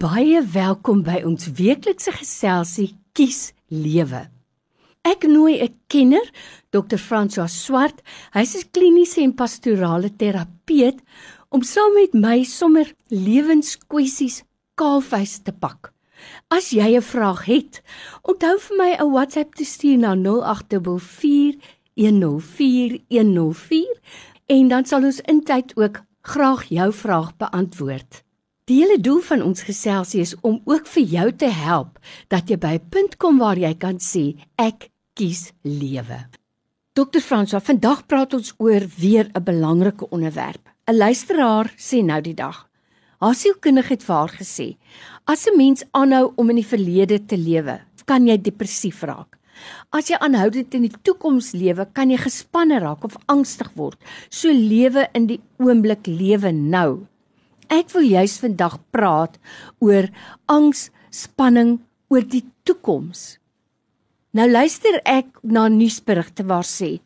Baie welkom by ons weeklikse geselsie Kies Lewe. Ek nooi 'n kenner, Dr. François Swart. Hy's 'n kliniese en pastorale terapeut om saam met my sommer lewenskwessies kaalvuis te pak. As jy 'n vraag het, onthou vir my 'n WhatsApp te stuur na 0824104104 en dan sal ons intyd ook graag jou vraag beantwoord. Die hele doel van ons geselsie is om ook vir jou te help dat jy by 'n punt kom waar jy kan sê ek kies lewe. Dokter Franswa, vandag praat ons oor weer 'n belangrike onderwerp. 'n Luisteraar sê nou die dag. Haar sielkundige het haar gesê: "As 'n mens aanhou om in die verlede te lewe, kan jy depressief raak. As jy aanhoudend in die toekoms lewe, kan jy gespanne raak of angstig word. So lewe in die oomblik, lewe nou." Ek wil juis vandag praat oor angs, spanning oor die toekoms. Nou luister ek na nuusberigte waar sê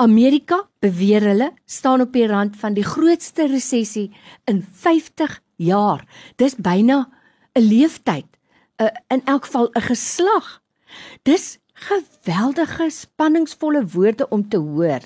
Amerika beweer hulle staan op die rand van die grootste resessie in 50 jaar. Dis byna 'n leeftyd, 'n in elk geval 'n geslag. Dis geweldige spanningsvolle woorde om te hoor.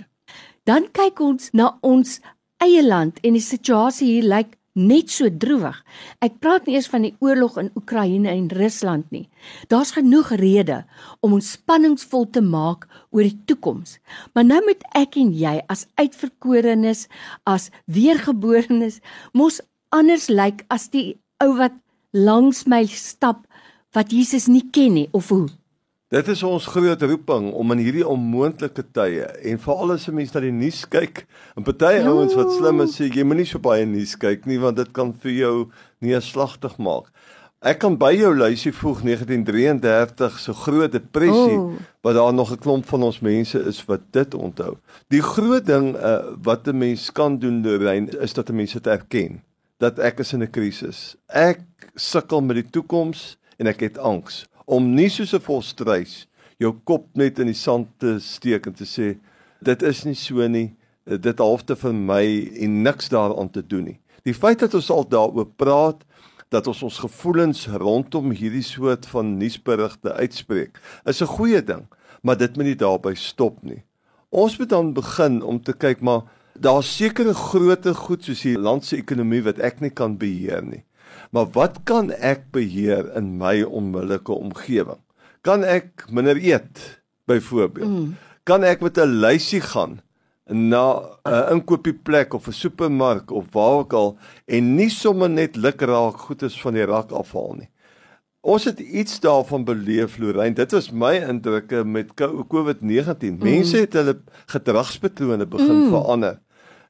Dan kyk ons na ons eie land en die situasie hier lyk net so droewig. Ek praat nie eers van die oorlog in Oekraïne en Rusland nie. Daar's genoeg redes om ons spanningsvol te maak oor die toekoms. Maar nou moet ek en jy as uitverkorenes, as weergeborenes, mos anders lyk as die ou wat langs my stap wat Jesus nie ken nie of hoe? Dit is ons groot roeping om in hierdie onmoontlike tye en veral as 'n mens na die nuus kyk, en party ja. ouens wat slim is sê jy moenie so baie nuus kyk nie want dit kan vir jou neerslagtig maak. Ek kan by jou lysie voeg 1933 so groot depressie oh. wat daar nog 'n klomp van ons mense is wat dit onthou. Die groot ding uh, wat 'n mens kan doen Lorraine is dat 'n mens dit erken dat ek is in 'n krisis. Ek sukkel met die toekoms en ek het angs om nie soos 'n volstruis jou kop net in die sand te steek en te sê dit is nie so nie. Dit halfte vir my en niks daaraan te doen nie. Die feit dat ons al daaroor praat dat ons ons gevoelens rondom hierdie soort van nuusberigte uitspreek is 'n goeie ding maar dit moet nie daarby stop nie. Ons moet dan begin om te kyk maar daar's sekere groot goed soos die land se ekonomie wat ek nie kan beheer nie Maar wat kan ek beheer in my onmiddellike omgewing? Kan ek minder eet byvoorbeeld? Mm. Kan ek met 'n lysie gaan na 'n inkopieplek of 'n supermark of waar ook al en nie sommer net lukraak goedes van die rak afhaal nie? Ons het iets daarvan beleef Lorraine. Dit was my indrukke met COVID-19. Mm. Mense het hulle gedragspatrone begin mm. verander.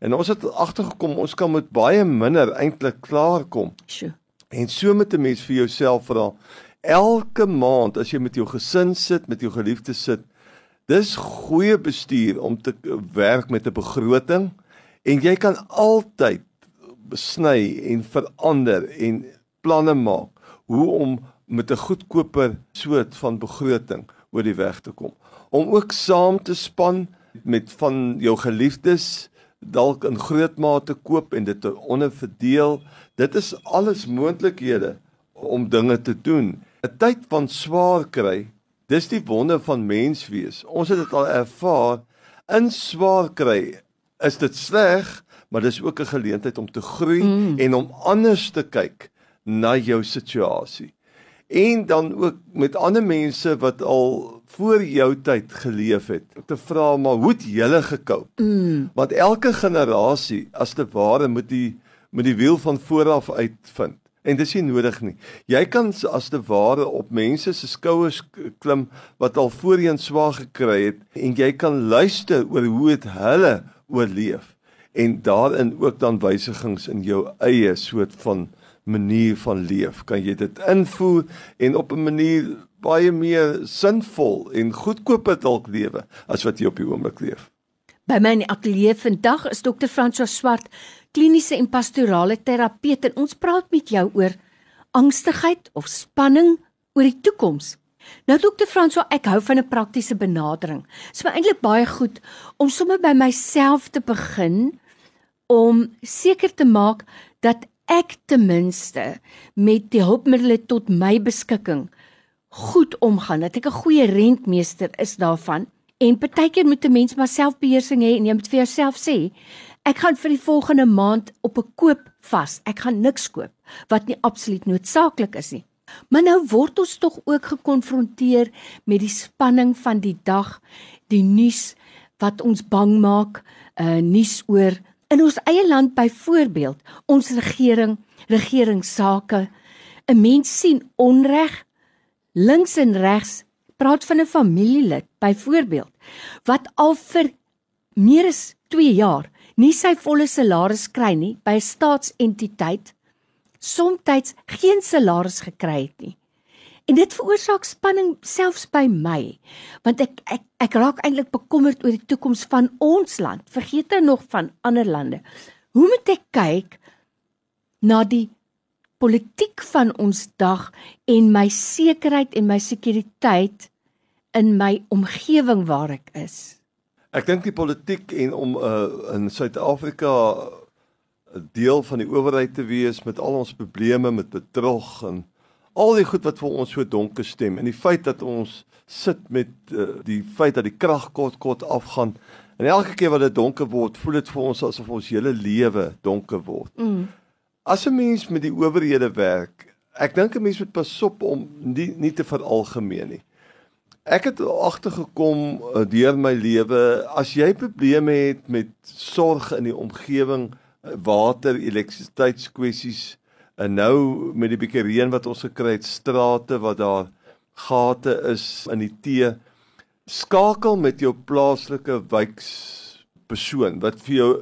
En ons het agtergekom ons kan met baie minder eintlik klaarkom. Sjoe. En so met 'n mens vir jouself vra elke maand as jy met jou gesin sit, met jou geliefdes sit, dis goeie bestuur om te werk met 'n begroting en jy kan altyd besny en verander en planne maak hoe om met 'n goedkoper soort van begroting oor die weg te kom. Om ook saam te span met van jou geliefdes dalk in groot mate koop en dit te onderverdeel. Dit is alles moontlikhede om dinge te doen. 'n Tyd van swaar kry, dis die wonder van menswees. Ons het dit al ervaar. In swaar kry is dit sleg, maar dis ook 'n geleentheid om te groei mm. en om anders te kyk na jou situasie. En dan ook met ander mense wat al voor jou tyd geleef het. Te vra maar hoe het julle gekoop? Mm. Want elke generasie as te ware moet die moet die wiel van voor af uitvind. En dis nie nodig nie. Jy kan as te ware op mense se skouers klim wat al voorheen swaar gekry het en jy kan luister oor hoe het hulle oorleef en daarin ook dan wysigings in jou eie soort van manier van leef. Kan jy dit invoer en op 'n manier baie meer sinvol en goedkoop dalk lewe as wat jy op die oomblik leef. By my ateljee vandag is dokter François Swart, kliniese en pastorale terapeut en ons praat met jou oor angstigheid of spanning oor die toekoms. Nou dokter François, ek hou van 'n praktiese benadering. Dit is my eintlik baie goed om sommer by myself te begin om seker te maak dat ek ten minste met die hulpmiddels tot my beskikking goed omgaan, dat ek 'n goeie rentmeester is daarvan. En partykeer moet 'n mens maar selfbeheersing hê en jy moet vir jouself sê, ek gaan vir die volgende maand op 'n koop vas. Ek gaan niks koop wat nie absoluut noodsaaklik is nie. Maar nou word ons tog ook gekonfronteer met die spanning van die dag, die nuus wat ons bang maak, 'n uh, nuus oor in ons eie land byvoorbeeld, ons regering, regeringsake. 'n Mens sien onreg links en regs. Praat van 'n familielid byvoorbeeld wat al vir meer as 2 jaar nie sy volle salaris kry nie by 'n staatsentiteit soms geen salaris gekry het nie. En dit veroorsaak spanning selfs by my, want ek ek ek raak eintlik bekommerd oor die toekoms van ons land. Vergeet nou nog van ander lande. Hoe moet ek kyk na die politiek van ons dag en my sekerheid en my sekuriteit in my omgewing waar ek is? Ek dink die politiek en om uh, in Suid-Afrika 'n deel van die owerheid te wees met al ons probleme met bedrog en al die goed wat vir ons so donker stem en die feit dat ons sit met uh, die feit dat die krag kort kort afgaan en elke keer wat dit donker word, voel dit vir ons asof ons hele lewe donker word. Mm. As 'n mens met die owerhede werk, ek dink 'n mens moet pas op om nie nie te veralgemeen nie. Ek het agtergekom uh, deur my lewe, as jy probleme het met sorg in die omgewing, uh, water, elektrisiteitskwessies, En nou met die bietjie reën wat ons gekry het, strate wat daar gate is in die tee, skakel met jou plaaslike wijkspersoon wat vir jou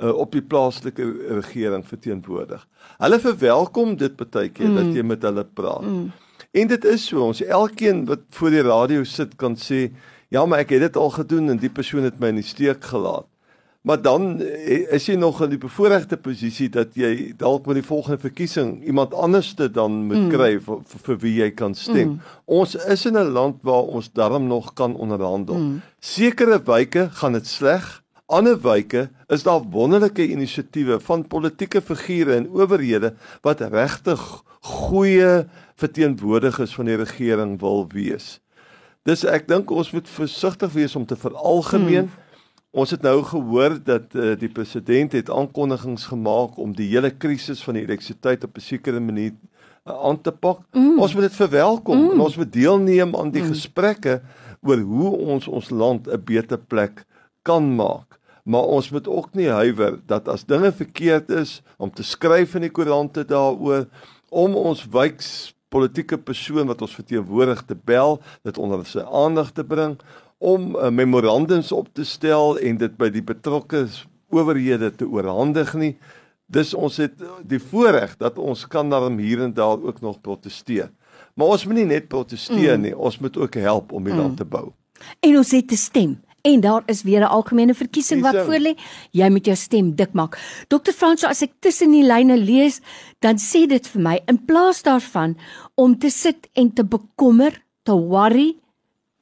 uh, op die plaaslike regering verteenwoordig. Hulle verwelkom dit baie keer mm. dat jy met hulle praat. Mm. En dit is so, ons elkeen wat voor die radio sit kan sê, ja, maar ek het dit al gedoen en die persoon het my in die steek gelaat. Maar dan eh, is jy nog in die bevoordeelde posisie dat jy dalk met die volgende verkiesing iemand anderste dan moet mm. kry vir, vir, vir wie jy kan stem. Mm. Ons is in 'n land waar ons darm nog kan onderhandel. Mm. Sekere wyke gaan dit sleg. Ander wyke is daar wonderlike inisiatiewe van politieke figure en owerhede wat regtig goeie verteenwoordigers van die regering wil wees. Dis ek dink ons moet versigtig wees om te veralgemeen. Mm. Ons het nou gehoor dat uh, die president het aankondigings gemaak om die hele krisis van die elektrisiteit op 'n sekere manier uh, aan te pak. Mm. Ons moet dit verwelkom mm. en ons moet deelneem aan die mm. gesprekke oor hoe ons ons land 'n beter plek kan maak. Maar ons moet ook nie huiwer dat as dinge verkeerd is om te skryf in die koerante daaroor om ons wyks politieke persoon wat ons verteenwoordig te bel, dit onder sy aandag te bring om uh, memorandums op te stel en dit by die betrokke owerhede te oorhandig nie. Dis ons het die voorreg dat ons kan daarom hier en daar ook nog proteseer. Maar ons moet nie net proteseer mm. nie, ons moet ook help om die mm. land te bou. En ons het te stem. En daar is weer 'n algemene verkiesing wat voorlê. Jy moet jou stem dik maak. Dr. Franso, as ek tussen die lyne lees, dan sê dit vir my in plaas daarvan om te sit en te bekommer, te worry,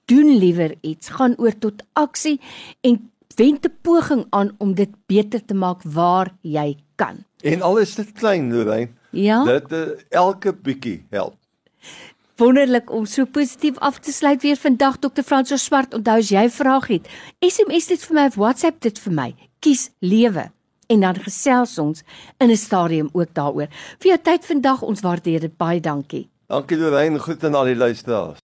doen liewer iets, gaan oor tot aksie en wend 'n poging aan om dit beter te maak waar jy kan. En al is dit klein, Lorraine. Ja. Dit uh, elke bietjie help. Wonderlik om so positief af te sluit weer vandag Dr. Franso Swart. Onthou as jy vrae het, SMS dit vir my of WhatsApp dit vir my. Kies lewe en dan gesels ons in 'n stadium ook daaroor. Vir jou tyd vandag, ons waardeer dit baie dankie. Dankie Lorraine, groet aan al die luisteraars.